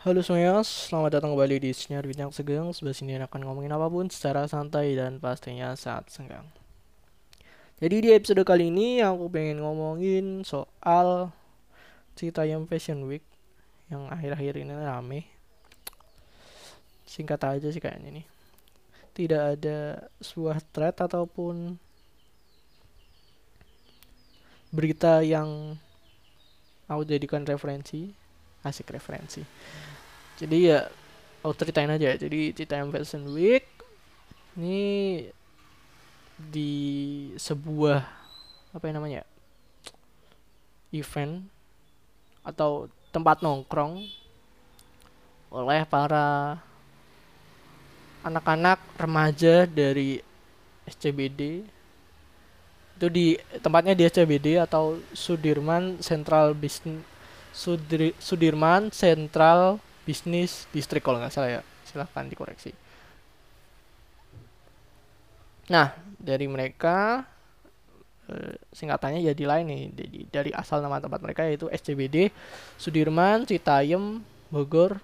Halo semuanya, selamat datang kembali di Sinyar Bintang Segeng Sebelah sini akan ngomongin apa pun secara santai dan pastinya saat senggang. Jadi di episode kali ini aku pengen ngomongin soal yang Fashion Week Yang akhir-akhir ini rame. Singkat aja sih kayaknya nih Tidak ada sebuah thread ataupun Berita yang aku jadikan referensi asik referensi. Jadi ya aku ceritain aja. Jadi cerita Fashion Week ini di sebuah apa yang namanya event atau tempat nongkrong oleh para anak-anak remaja dari SCBD itu di tempatnya di SCBD atau Sudirman Central Business Sudri, Sudirman Central Business District kalau nggak salah ya. Silahkan dikoreksi. Nah dari mereka eh, singkatannya jadi lain nih. Dari, dari asal nama tempat mereka yaitu SCBD Sudirman Citayam Bogor.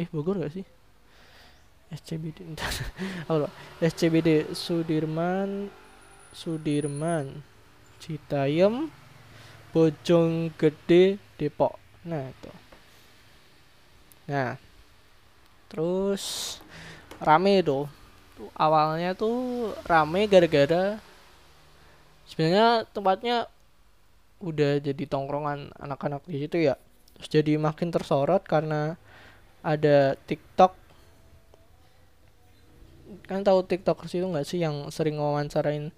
Eh Bogor gak sih? SCBD apa SCBD Sudirman Sudirman Citayam Bojonggede Depok nah itu. Nah terus rame itu. Awalnya tuh rame gara-gara sebenarnya tempatnya udah jadi tongkrongan anak-anak di situ ya. Terus jadi makin tersorot karena ada TikTok. Kan tahu TikTokers itu nggak sih yang sering wawancarain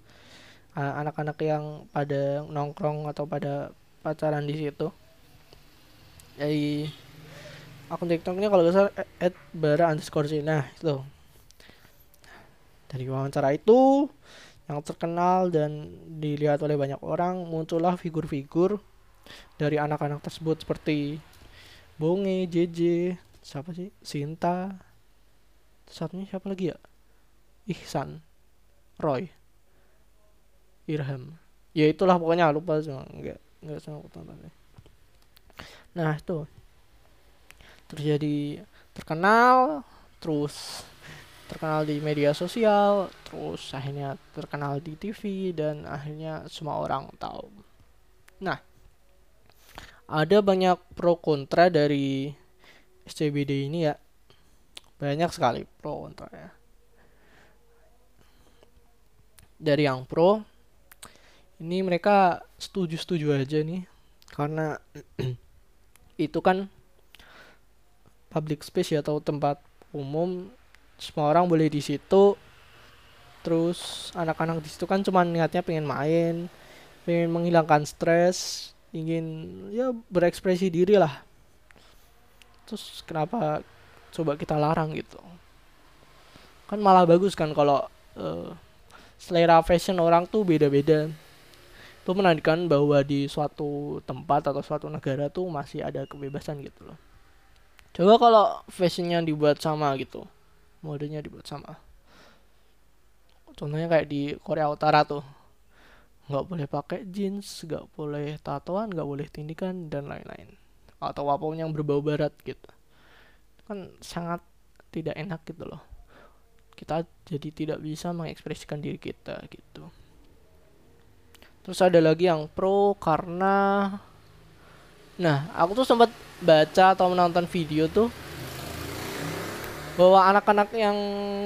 uh, anak-anak yang pada nongkrong atau pada pacaran di situ dari akun tiktoknya kalau gak salah at bara underscore nah itu dari wawancara itu yang terkenal dan dilihat oleh banyak orang muncullah figur-figur dari anak-anak tersebut seperti Bonge, JJ, siapa sih? Sinta. Satunya siapa lagi ya? Ihsan, Roy, Irham. Ya itulah pokoknya lupa cuma enggak enggak sama tonton nah itu. Terjadi terkenal terus terkenal di media sosial terus akhirnya terkenal di TV dan akhirnya semua orang tahu. Nah ada banyak pro kontra dari SCBD ini ya. Banyak sekali pro kontra ya. Dari yang pro ini mereka setuju-setuju aja nih. Karena itu kan public space ya atau tempat umum. Semua orang boleh di situ. Terus anak-anak di situ kan cuma niatnya pengen main pengen menghilangkan stres ingin ya berekspresi diri lah. Terus kenapa coba kita larang gitu? Kan malah bagus kan kalau uh, selera fashion orang tuh beda-beda itu menandakan bahwa di suatu tempat atau suatu negara tuh masih ada kebebasan gitu loh. Coba kalau fashionnya dibuat sama gitu modenya dibuat sama. Contohnya kayak di Korea Utara tuh. Nggak boleh pakai jeans nggak boleh tatoan nggak boleh tindikan dan lain-lain. Atau apa pun yang berbau barat gitu. Kan sangat tidak enak gitu loh. Kita jadi tidak bisa mengekspresikan diri kita gitu Terus ada lagi yang pro karena Nah, aku tuh sempat baca atau menonton video tuh bahwa anak-anak yang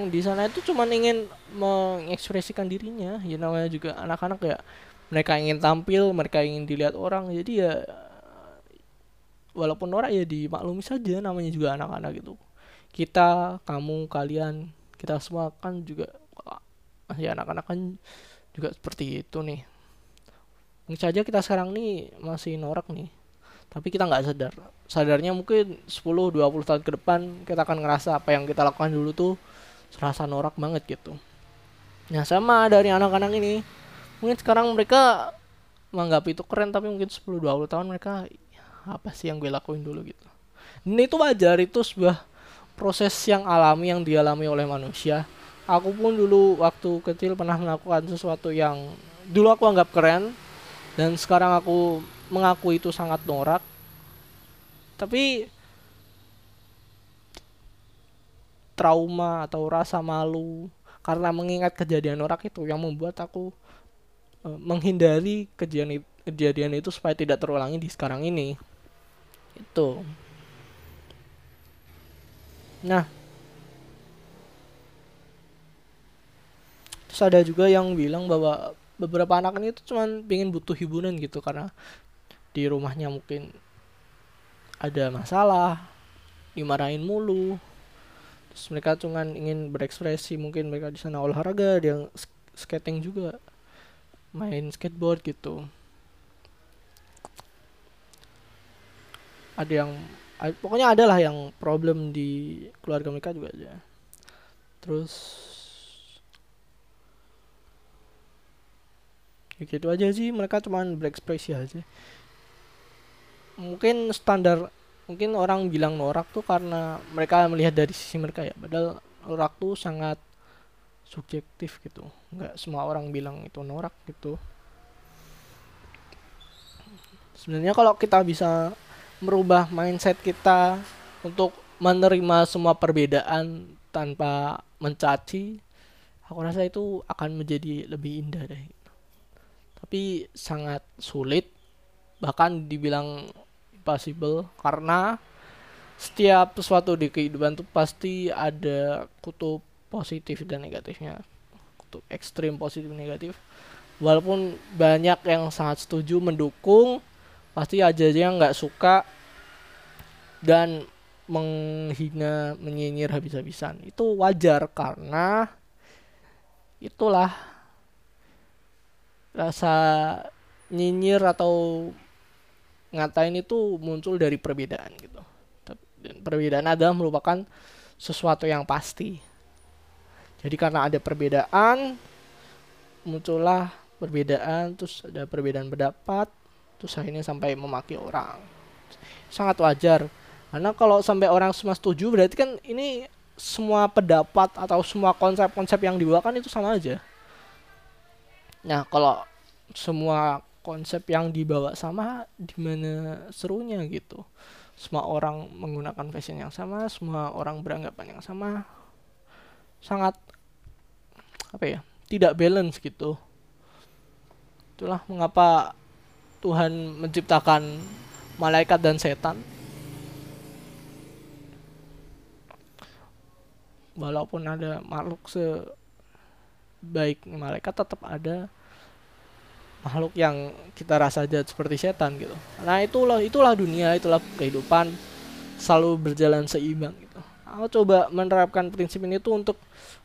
di sana itu cuma ingin mengekspresikan dirinya. Ya namanya juga anak-anak ya. Mereka ingin tampil, mereka ingin dilihat orang. Jadi ya walaupun orang ya dimaklumi saja namanya juga anak-anak gitu. Kita, kamu, kalian, kita semua kan juga ya anak-anak kan juga seperti itu nih mungkin saja kita sekarang nih masih norak nih. Tapi kita nggak sadar. Sadarnya mungkin 10-20 tahun ke depan kita akan ngerasa apa yang kita lakukan dulu tuh serasa norak banget gitu. Nah sama dari anak-anak ini. Mungkin sekarang mereka menganggap itu keren tapi mungkin 10-20 tahun mereka apa sih yang gue lakuin dulu gitu? Ini itu wajar itu sebuah proses yang alami yang dialami oleh manusia. Aku pun dulu waktu kecil pernah melakukan sesuatu yang dulu aku anggap keren dan sekarang aku mengaku itu sangat norak. Tapi trauma atau rasa malu karena mengingat kejadian norak itu yang membuat aku uh, menghindari kejadian kejadian itu supaya tidak terulangi di sekarang ini. Itu. Nah. Terus ada juga yang bilang bahwa beberapa anak ini tuh cuman pengen butuh hiburan gitu karena di rumahnya mungkin ada masalah dimarahin mulu. Terus mereka cuma ingin berekspresi mungkin mereka di sana olahraga yang skating juga main skateboard gitu. Ada yang pokoknya ada lah yang problem di keluarga mereka juga aja. Terus ya gitu aja sih mereka cuma berekspresi aja. Mungkin standar mungkin orang bilang norak tuh karena mereka melihat dari sisi mereka ya. Padahal norak tuh sangat subjektif gitu. Nggak semua orang bilang itu norak gitu. Sebenarnya kalau kita bisa merubah mindset kita untuk menerima semua perbedaan tanpa mencaci aku rasa itu akan menjadi lebih indah deh tapi sangat sulit bahkan dibilang possible karena setiap sesuatu di kehidupan tuh pasti ada kutub positif dan negatifnya. Kutub ekstrim positif negatif. Walaupun banyak yang sangat setuju mendukung pasti aja yang nggak suka dan menghina menyinyir habis-habisan. Itu wajar karena itulah rasa nyinyir atau ngatain itu muncul dari perbedaan gitu. Dan perbedaan adalah merupakan sesuatu yang pasti. Jadi karena ada perbedaan muncullah perbedaan terus ada perbedaan pendapat terus akhirnya sampai memaki orang. Sangat wajar. Karena kalau sampai orang semua setuju berarti kan ini semua pendapat atau semua konsep-konsep yang dibawakan itu sama aja nah kalau semua konsep yang dibawa sama di mana serunya gitu? Semua orang menggunakan fashion yang sama semua orang beranggapan yang sama sangat apa ya tidak balance gitu. Itulah mengapa Tuhan menciptakan malaikat dan setan. Walaupun ada makhluk sebaik malaikat tetap ada makhluk yang kita rasa jahat seperti setan gitu. Nah itulah itulah dunia, itulah kehidupan selalu berjalan seimbang gitu. Aku coba menerapkan prinsip ini tuh untuk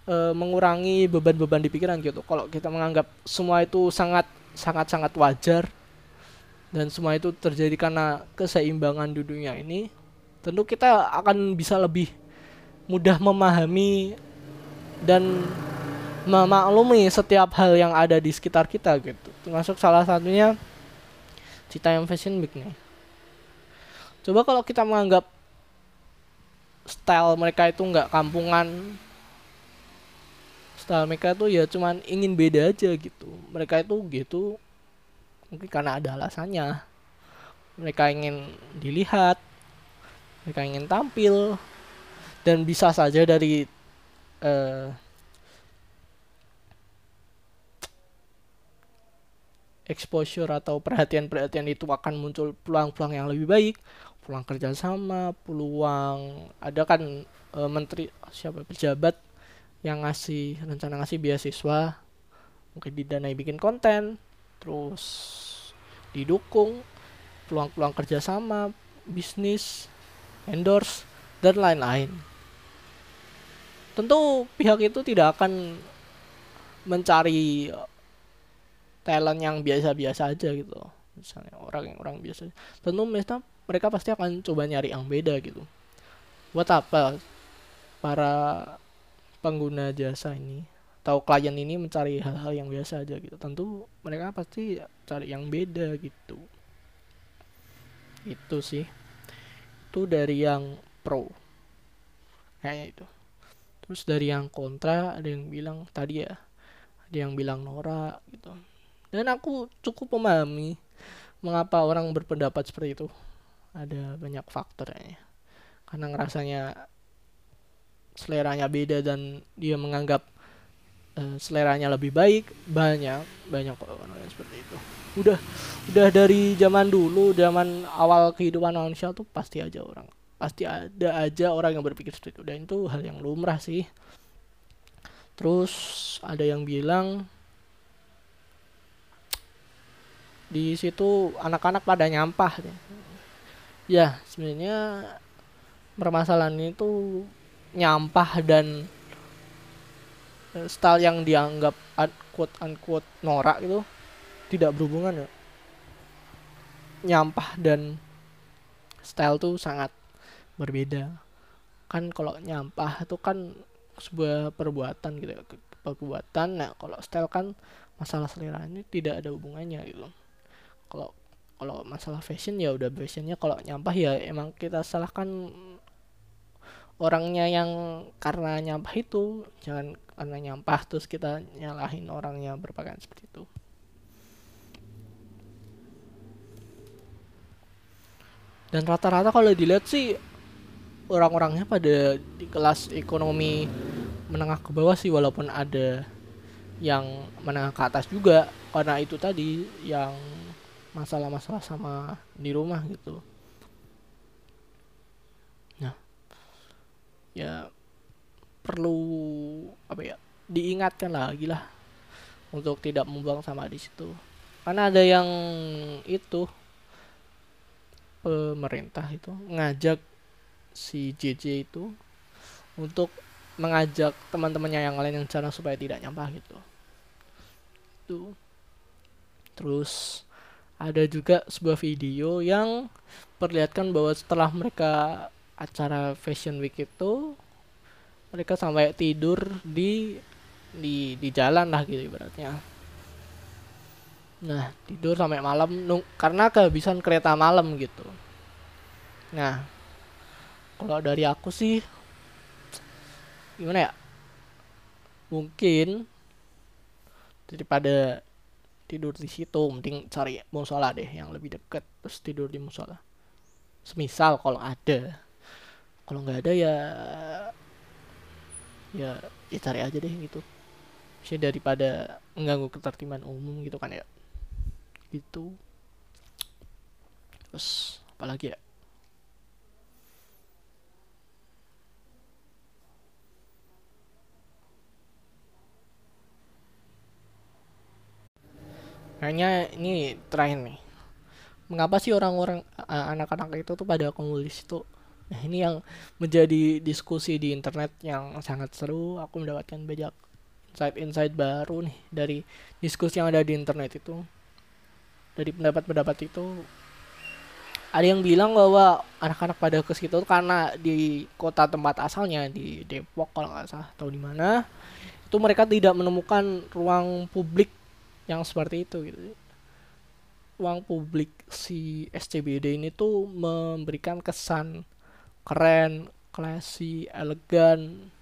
e, mengurangi beban-beban di pikiran gitu. Kalau kita menganggap semua itu sangat sangat sangat wajar dan semua itu terjadi karena keseimbangan di dunia ini, tentu kita akan bisa lebih mudah memahami dan memaklumi setiap hal yang ada di sekitar kita gitu. Termasuk salah satunya yang Fashion Week nih. Coba kalau kita menganggap style mereka itu nggak kampungan style mereka tuh ya cuman ingin beda aja gitu. Mereka itu gitu mungkin karena ada alasannya. Mereka ingin dilihat mereka ingin tampil dan bisa saja dari uh, exposure atau perhatian-perhatian itu akan muncul peluang-peluang yang lebih baik peluang kerjasama peluang ada kan e, menteri siapa pejabat yang ngasih rencana ngasih beasiswa mungkin didanai bikin konten terus didukung peluang-peluang kerjasama bisnis endorse dan lain-lain. Tentu pihak itu tidak akan mencari talent yang biasa-biasa aja gitu. Misalnya orang yang orang biasa. Tentu mereka mereka pasti akan coba nyari yang beda gitu. Buat apa para pengguna jasa ini atau klien ini mencari hal-hal yang biasa aja gitu. Tentu mereka pasti cari yang beda gitu. Itu sih. Itu dari yang pro. Kayaknya itu. Terus dari yang kontra ada yang bilang tadi ya ada yang bilang Nora gitu dan aku cukup memahami mengapa orang berpendapat seperti itu. Ada banyak faktornya karena ngerasanya seleranya beda dan dia menganggap uh, seleranya lebih baik banyak banyak orang yang seperti itu. Udah udah dari zaman dulu zaman awal kehidupan manusia tuh pasti aja orang pasti ada aja orang yang berpikir seperti itu. Dan itu hal yang lumrah sih. Terus ada yang bilang di situ anak-anak pada nyampah ya sebenarnya permasalahan itu nyampah dan eh, style yang dianggap quote unquote norak itu tidak berhubungan ya. Nyampah dan style tuh sangat berbeda. Kan kalau nyampah itu kan sebuah perbuatan gitu ya perbuatan. Nah kalau style kan masalah selera ini tidak ada hubungannya gitu kalau kalau masalah fashion ya udah fashionnya kalau nyampah ya emang kita salahkan orangnya yang karena nyampah itu. Jangan karena nyampah terus kita nyalahin orangnya berpakaian seperti itu. Dan rata-rata kalau dilihat sih orang-orangnya pada di kelas ekonomi menengah ke bawah sih walaupun ada yang menengah ke atas juga. Karena itu tadi yang masalah-masalah sama di rumah gitu nah ya perlu apa ya diingatkan lagi lah untuk tidak membuang sama di situ. Karena ada yang itu pemerintah itu ngajak si JJ itu untuk mengajak teman-temannya yang lain yang cara supaya tidak nyampah gitu. Itu. Terus ada juga sebuah video yang perlihatkan bahwa setelah mereka acara fashion week itu mereka sampai tidur di di di jalan lah gitu ibaratnya. Nah tidur sampai malam karena kehabisan kereta malam gitu. Nah kalau dari aku sih gimana ya? Mungkin daripada tidur di situ mending cari musola deh yang lebih deket terus tidur di musola. Semisal kalau ada. Kalau nggak ada ya ya ya cari aja deh gitu. Sih daripada mengganggu ketertiban umum gitu kan ya. Gitu. Terus apalagi ya kayaknya ini terakhir nih. Mengapa sih orang-orang anak-anak itu tuh pada komunis itu? Nah ini yang menjadi diskusi di internet yang sangat seru. Aku mendapatkan banyak insight-insight baru nih dari diskusi yang ada di internet itu. Dari pendapat-pendapat itu. Ada yang bilang bahwa anak-anak pada ke situ karena di kota tempat asalnya di Depok kalau nggak salah atau di mana itu mereka tidak menemukan ruang publik yang seperti itu gitu uang publik si SCBD ini tuh memberikan kesan keren, classy, elegan.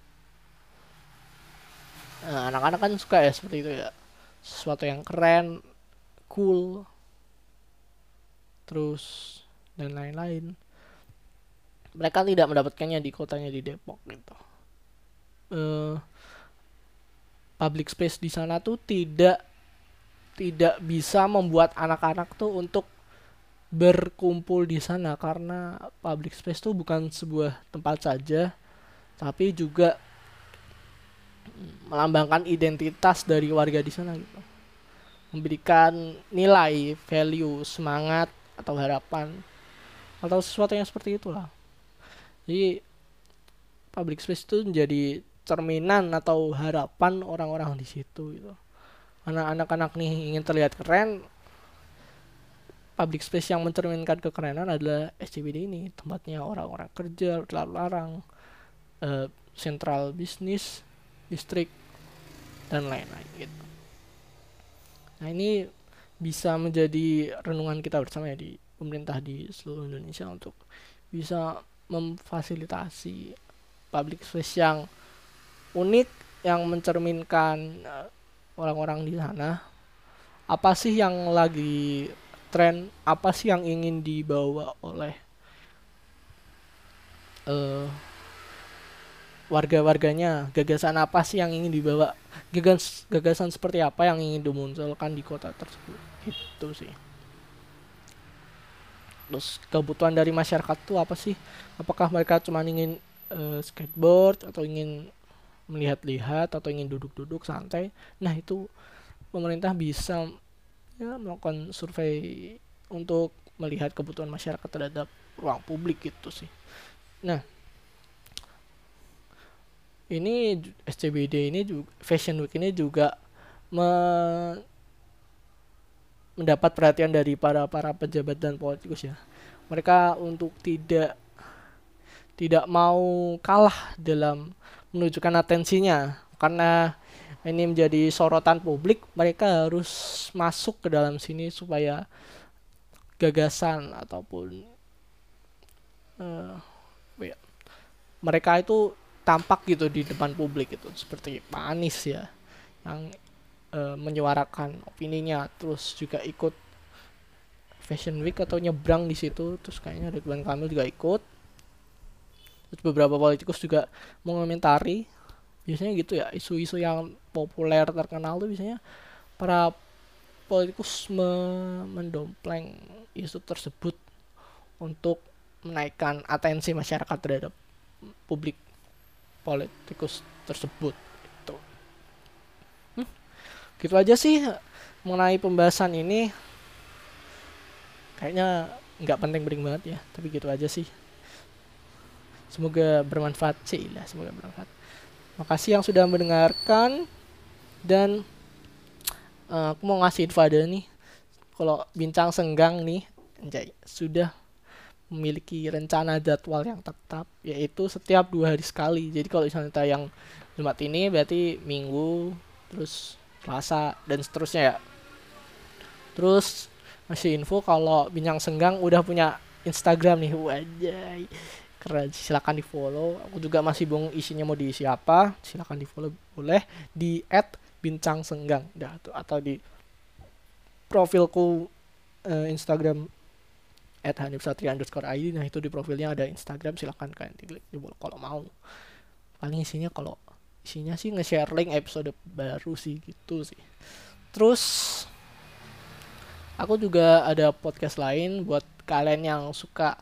Nah, anak-anak kan suka ya seperti itu ya. Sesuatu yang keren, cool, terus dan lain-lain. Mereka tidak mendapatkannya di kotanya di Depok gitu. Uh, public space di sana tuh tidak tidak bisa membuat anak-anak tuh untuk berkumpul di sana karena public space tuh bukan sebuah tempat saja tapi juga melambangkan identitas dari warga di sana gitu. Memberikan nilai value semangat atau harapan atau sesuatu yang seperti itulah. Jadi public space itu menjadi cerminan atau harapan orang-orang di situ gitu anak-anak nih ingin terlihat keren public space yang mencerminkan kekerenan adalah SCBD ini. Tempatnya orang-orang kerja lalu larang uh, central bisnis distrik dan lain-lain gitu. Nah ini bisa menjadi renungan kita bersama ya di pemerintah di seluruh Indonesia untuk bisa memfasilitasi public space yang unik yang mencerminkan uh, orang-orang di sana. Apa sih yang lagi tren? Apa sih yang ingin dibawa oleh uh, warga-warganya? Gagasan apa sih yang ingin dibawa? Gagas gagasan seperti apa yang ingin dimunculkan di kota tersebut? Itu sih. Terus kebutuhan dari masyarakat tuh apa sih? Apakah mereka cuma ingin uh, skateboard atau ingin melihat-lihat atau ingin duduk-duduk santai nah itu pemerintah bisa ya melakukan survei untuk melihat kebutuhan masyarakat terhadap ruang publik gitu sih nah ini SCBD ini juga Fashion Week ini juga me mendapat perhatian dari para para pejabat dan politikus ya. Mereka untuk tidak tidak mau kalah dalam menunjukkan atensinya. Karena ini menjadi sorotan publik, mereka harus masuk ke dalam sini supaya gagasan ataupun uh, ya, mereka itu tampak gitu di depan publik itu seperti Pak Anies ya yang e, menyuarakan opininya terus juga ikut Fashion Week atau nyebrang di situ terus kayaknya Ridwan Kamil juga ikut terus beberapa politikus juga mengomentari biasanya gitu ya isu-isu yang populer terkenal tuh biasanya para politikus me mendompleng isu tersebut untuk menaikkan atensi masyarakat terhadap publik politikus tersebut itu hmm, gitu aja sih mengenai pembahasan ini. Kayaknya nggak penting-penting banget ya tapi gitu aja sih semoga bermanfaat sih lah semoga bermanfaat. Makasih yang sudah mendengarkan dan uh, aku mau ngasih info ada nih. Kalau bincang senggang nih anjay, sudah memiliki rencana jadwal yang tetap yaitu setiap dua hari sekali. Jadi kalau misalnya tayang Jumat ini berarti Minggu terus Selasa dan seterusnya ya. Terus masih info kalau Bincang Senggang udah punya Instagram nih. Wajay keren. Silakan di follow aku juga masih bingung isinya mau diisi apa. Silakan di follow boleh. Di at bincang senggang. Dah atau di profilku uh, Instagram at Hanif Satria underscore ID nah itu di profilnya ada Instagram. Silahkan kalian klik kalau mau. Paling isinya kalau isinya sih nge-share link episode baru sih gitu sih. Terus aku juga ada podcast lain buat kalian yang suka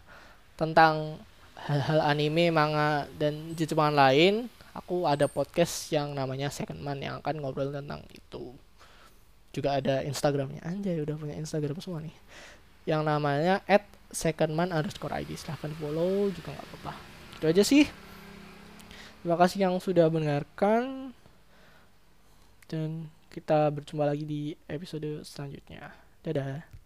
tentang hal-hal anime, manga dan Jepangan lain aku ada podcast yang namanya Second Man yang akan ngobrol tentang itu. Juga ada Instagramnya. Anjay udah punya Instagram semua nih. Yang namanya at secondman underscore ID silahkan follow juga nggak apa-apa. Itu aja sih. Terima kasih yang sudah mendengarkan. Dan kita berjumpa lagi di episode selanjutnya. Dadah